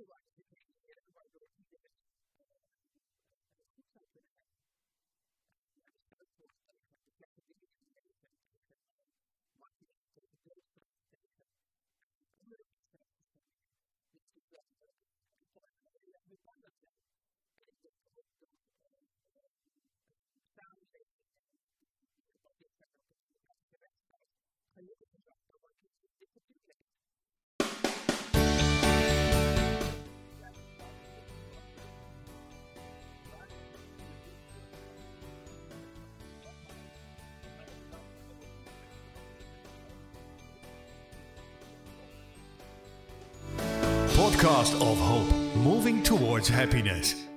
otherwise it may be everybody will be there. It podcast of hope, moving towards happiness.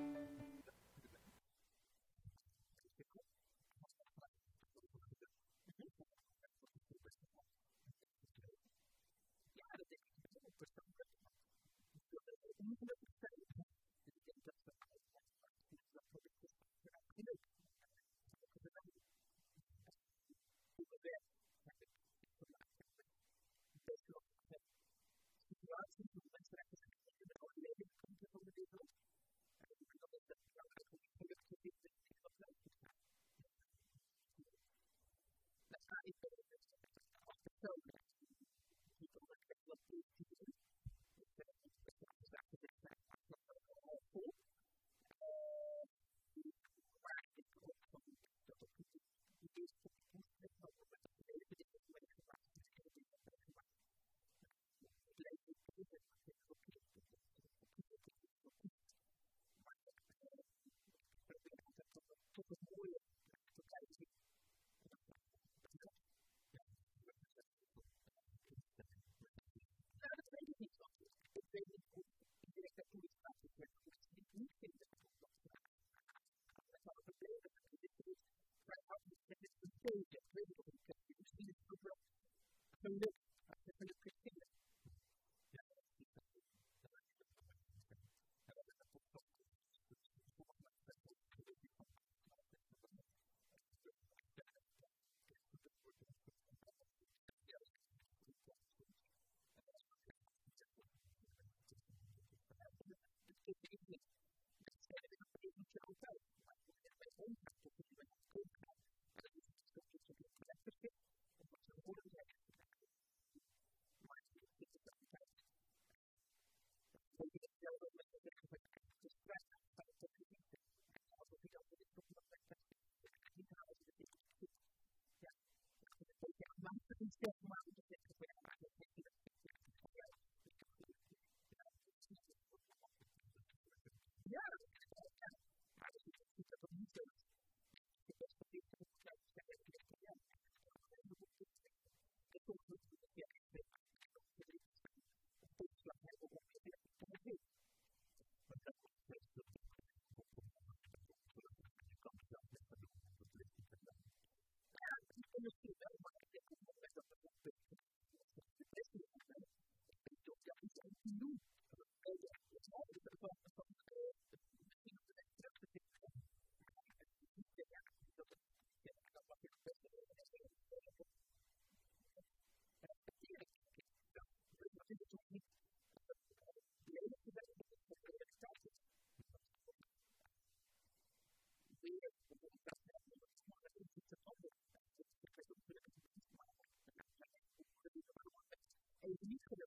he's going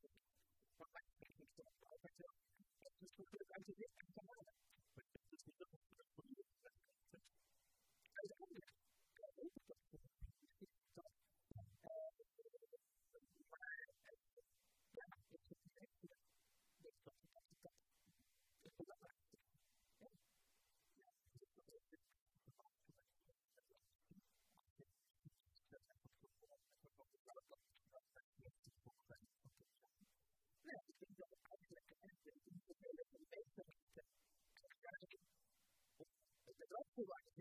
Right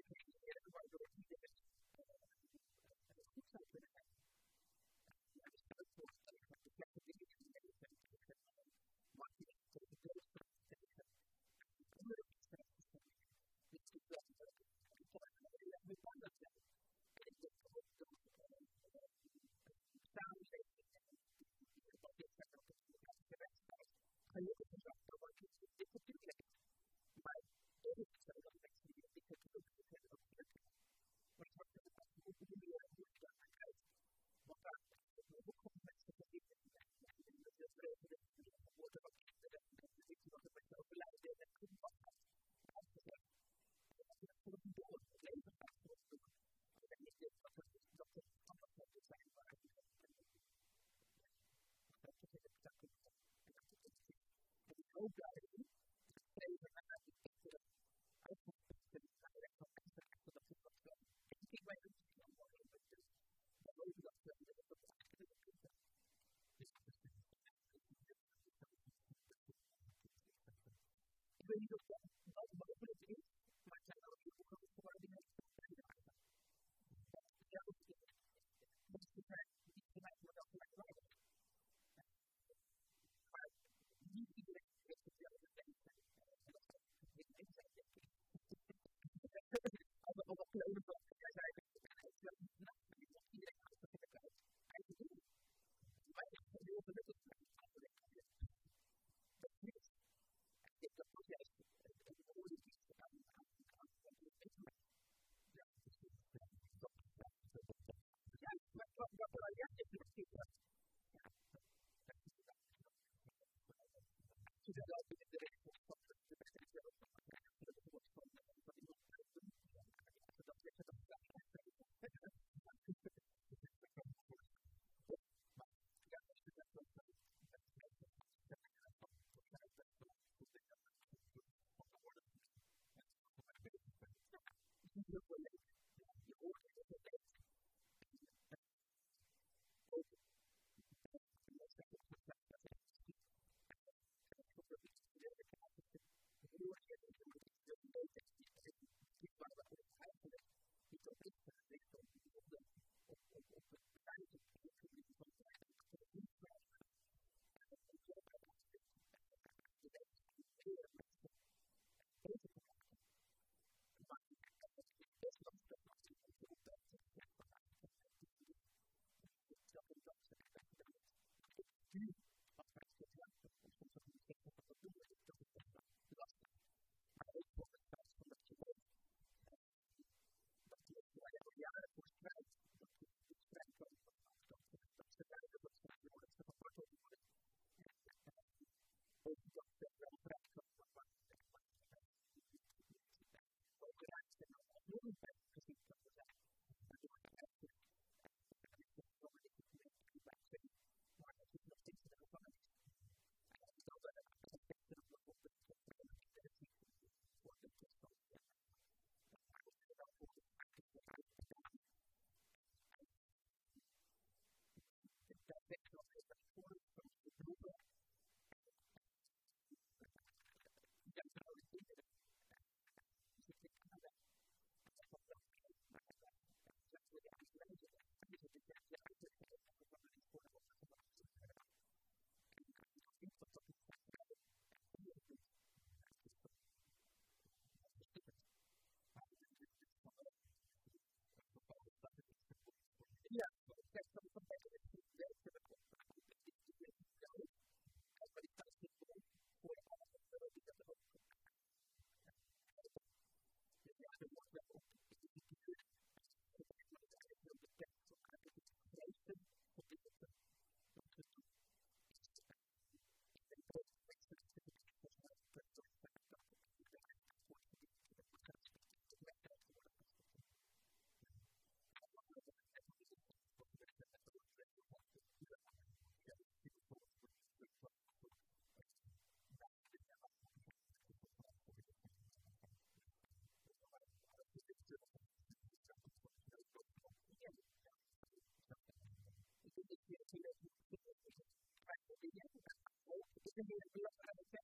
obey, say the man what it is, the is you So this relationship with it. going to be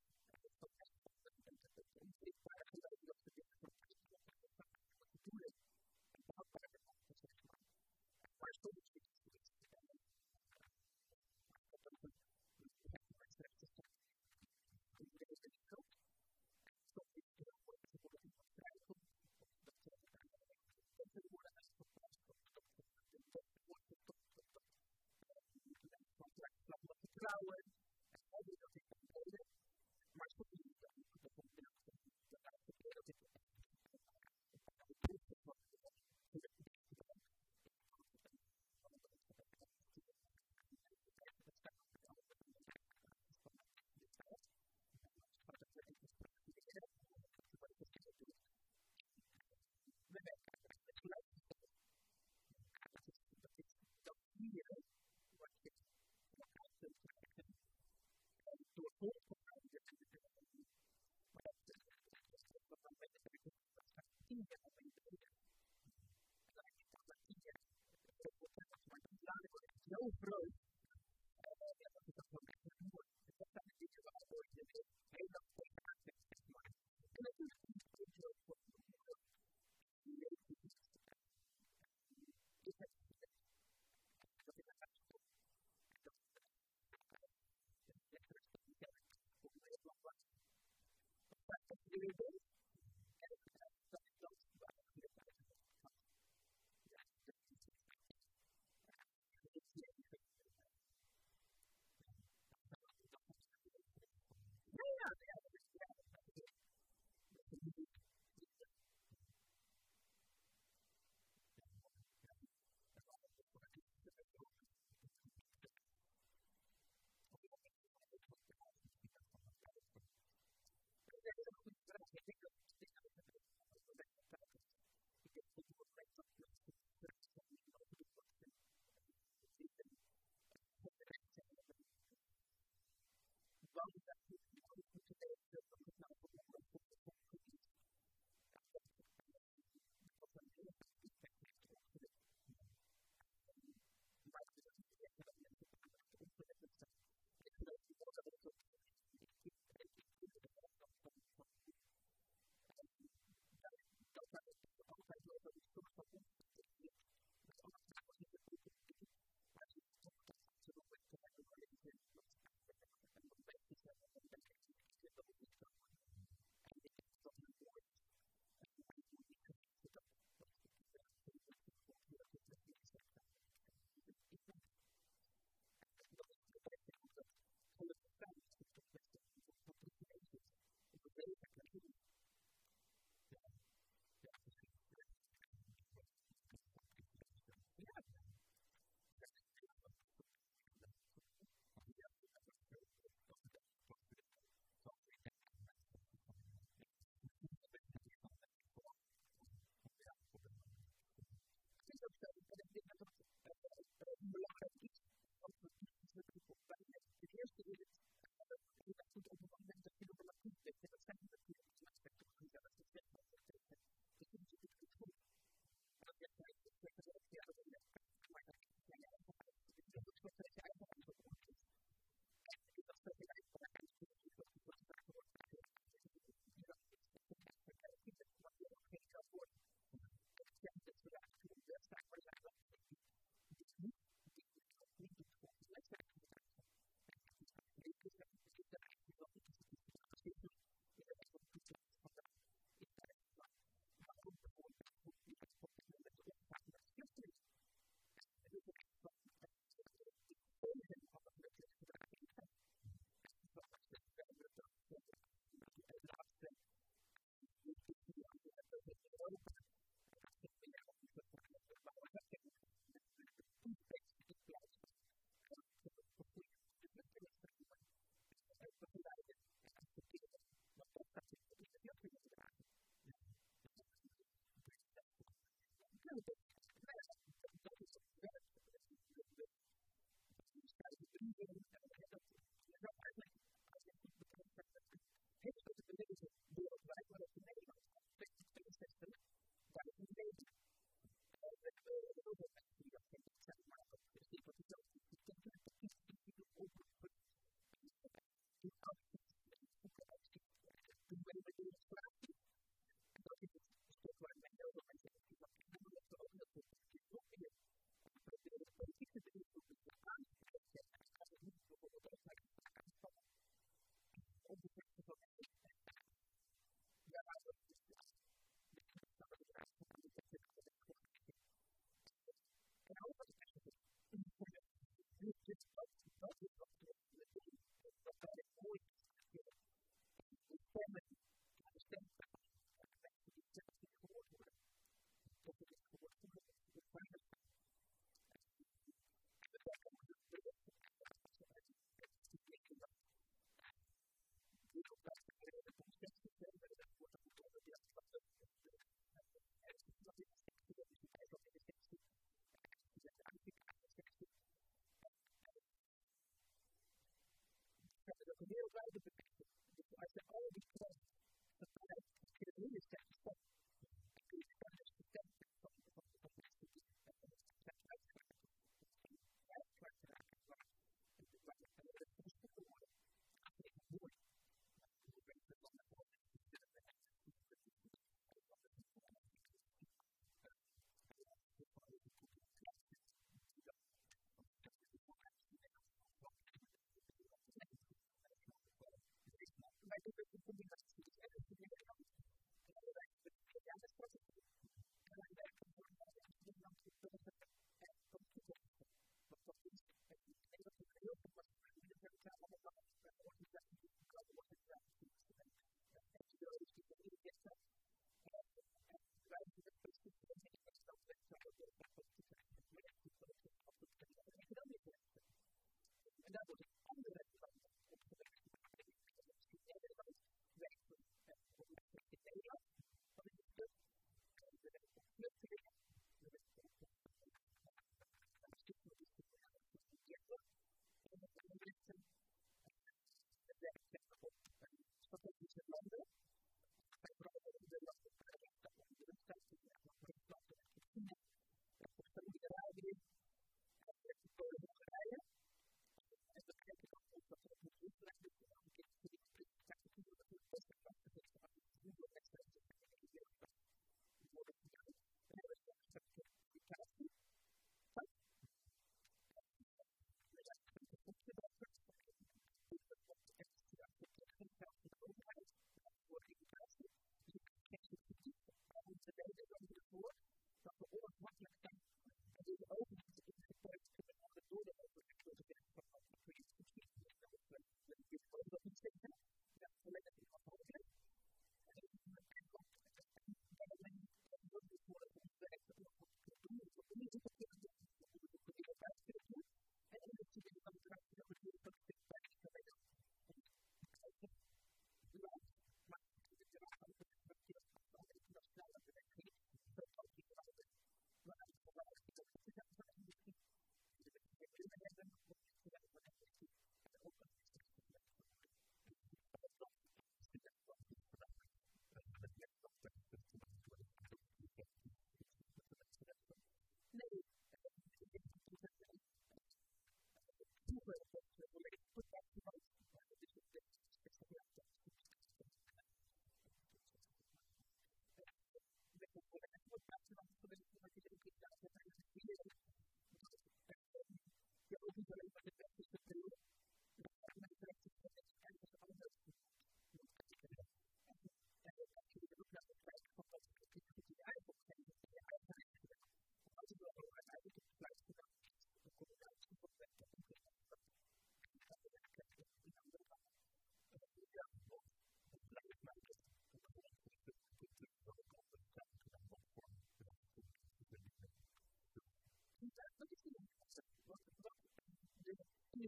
critical to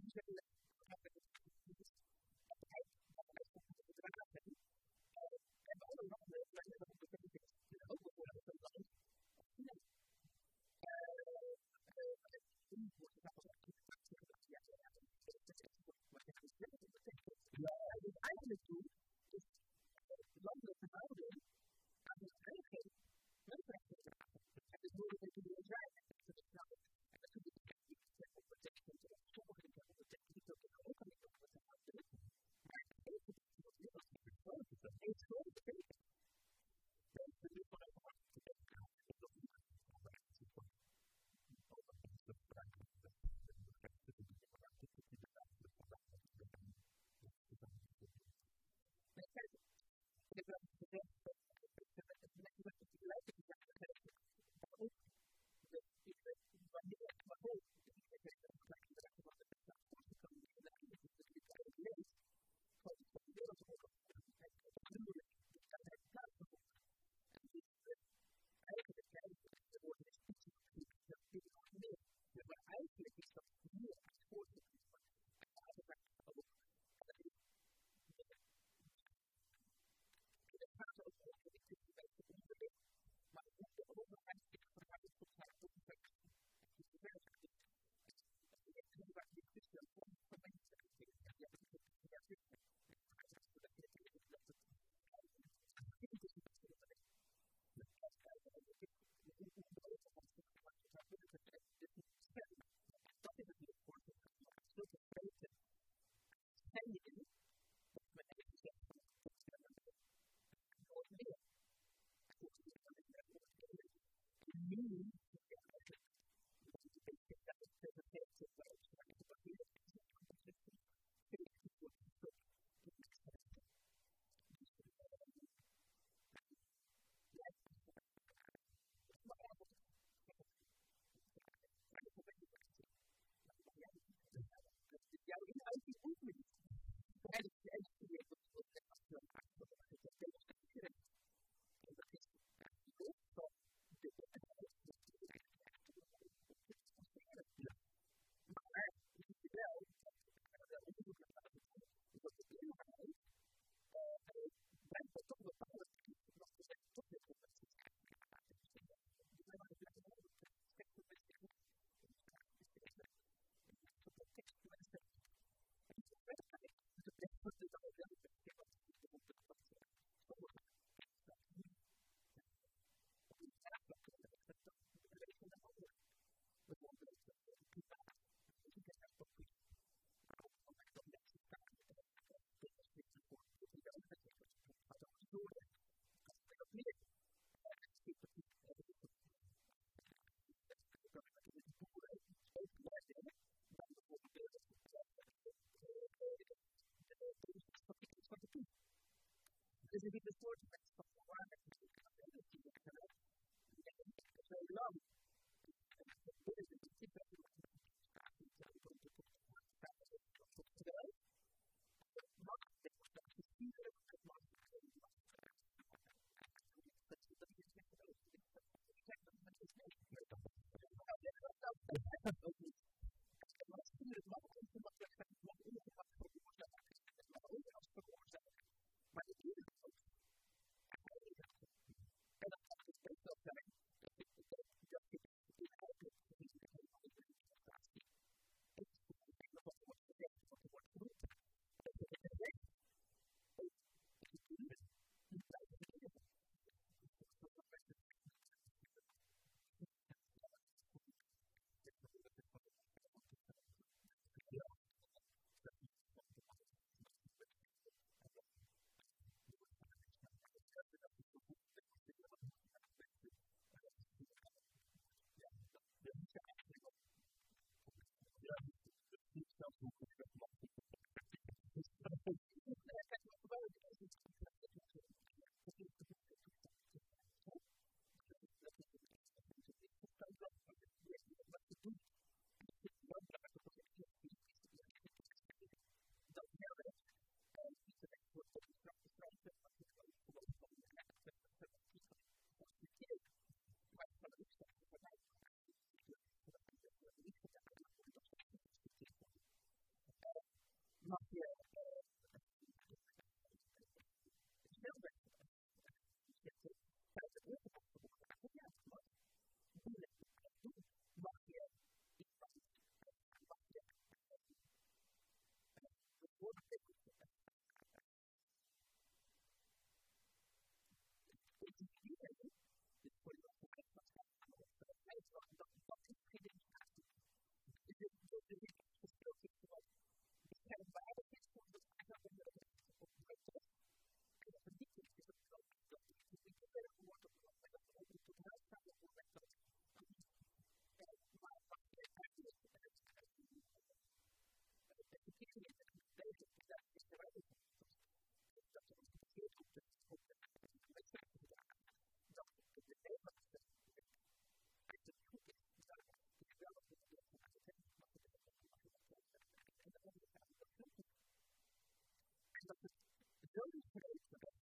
Israel is to be the source of die Krise ist politische Rechtswirtschaft, aber das heißt doch, was ist Identität? Das ist notice today's debate.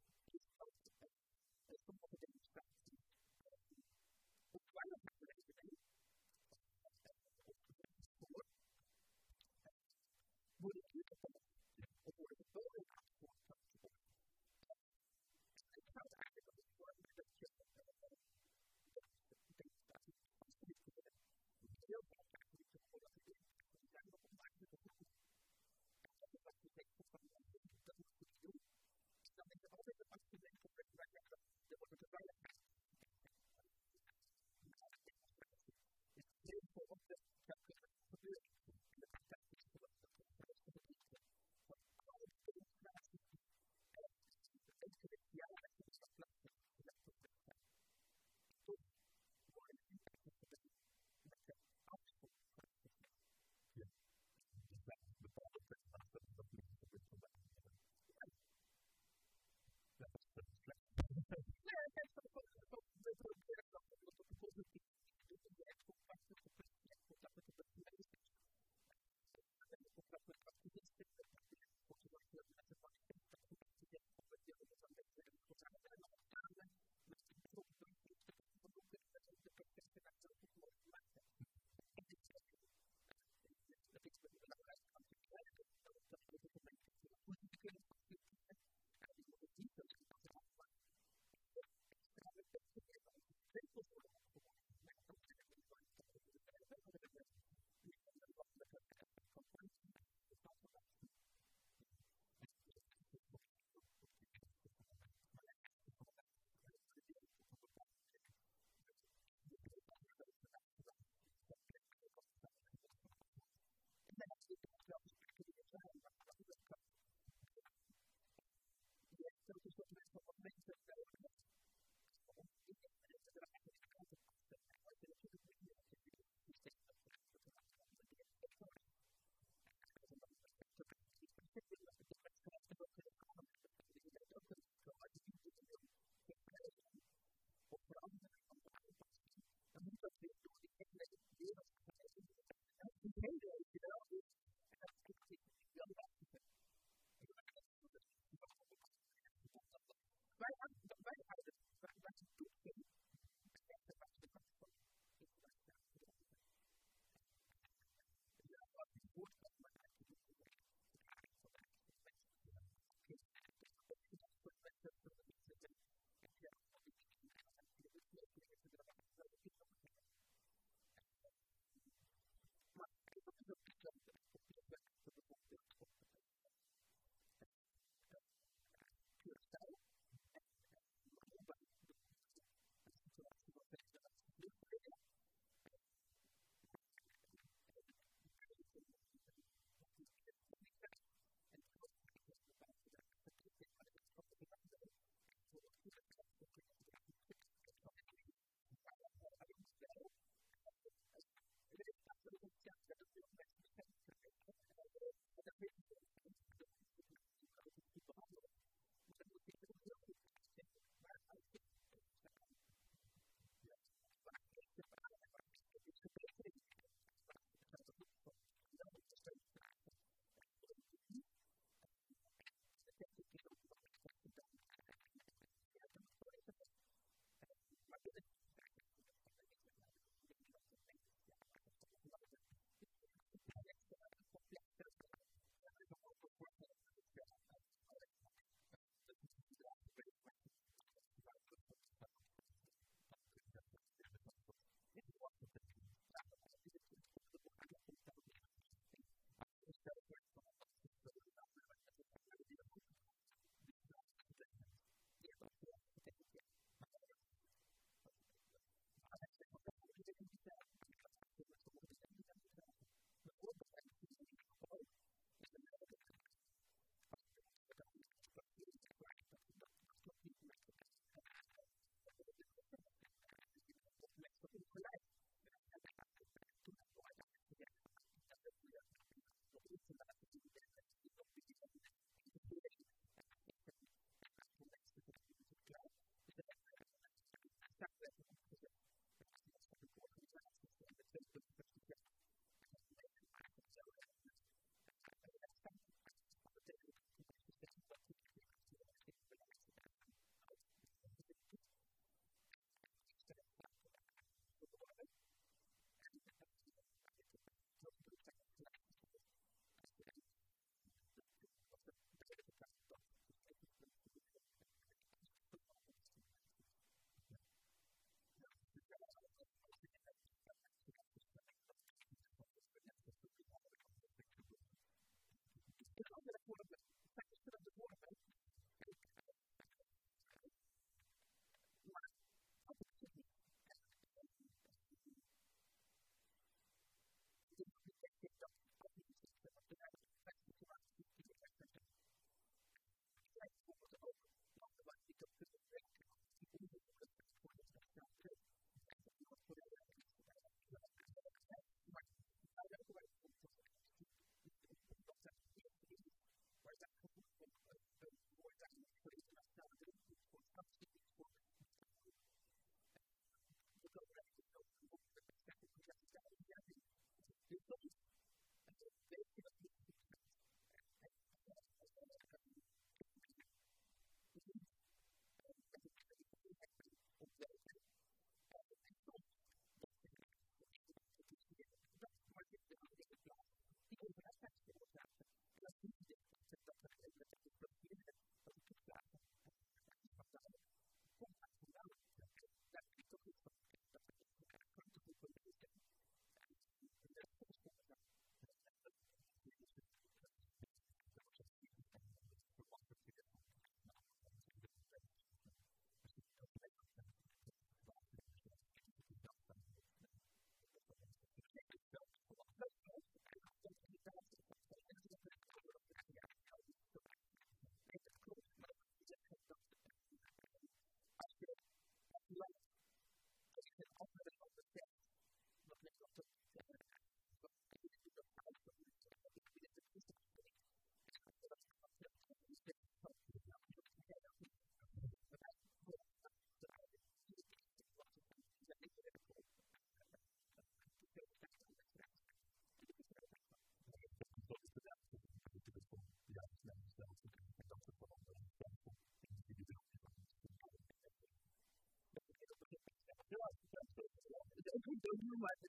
eu mudando no mais.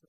the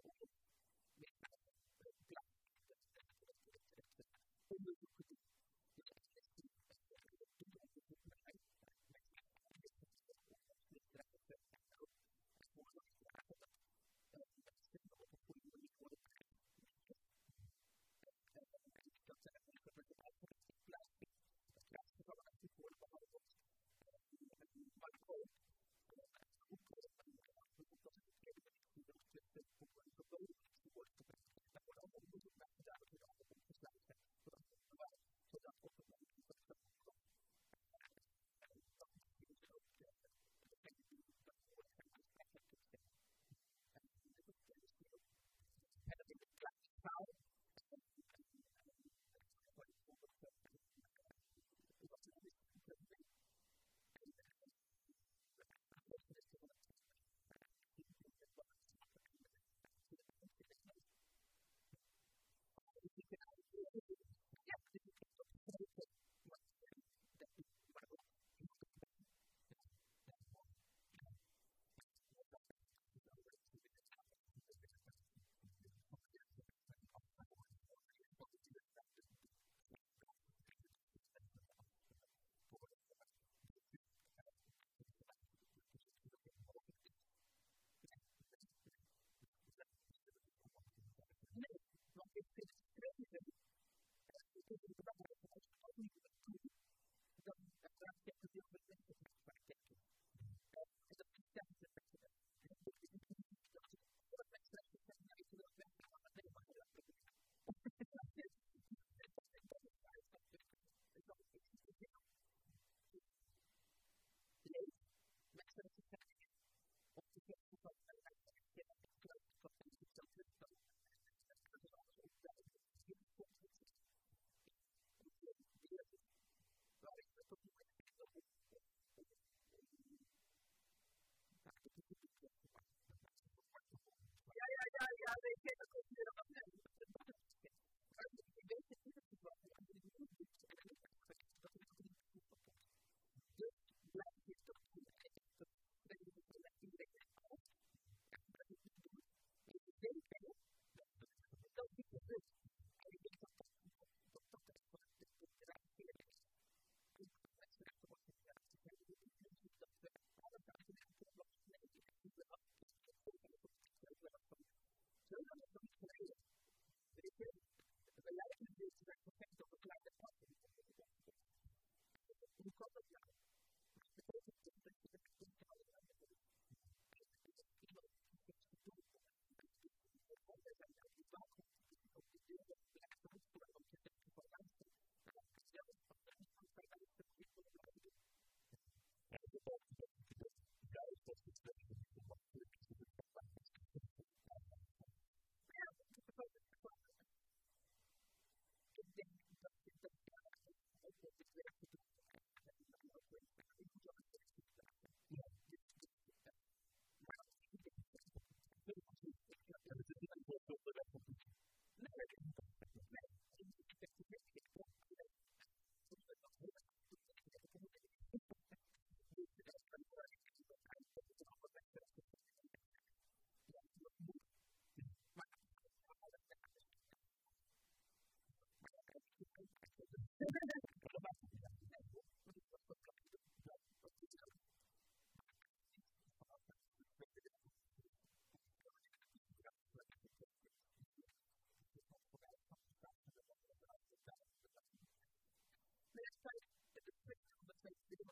Thank you. takes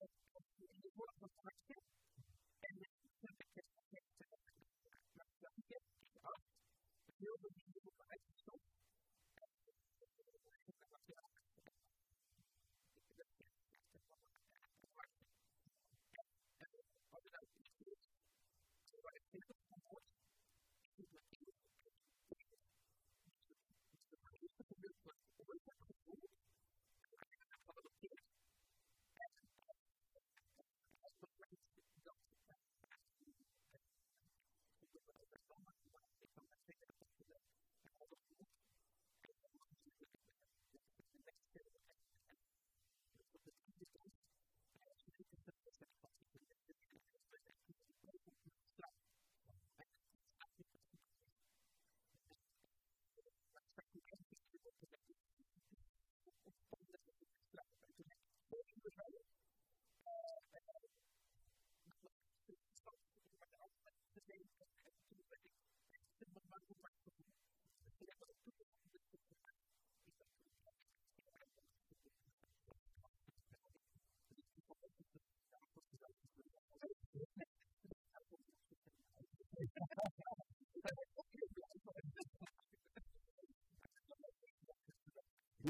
It was the first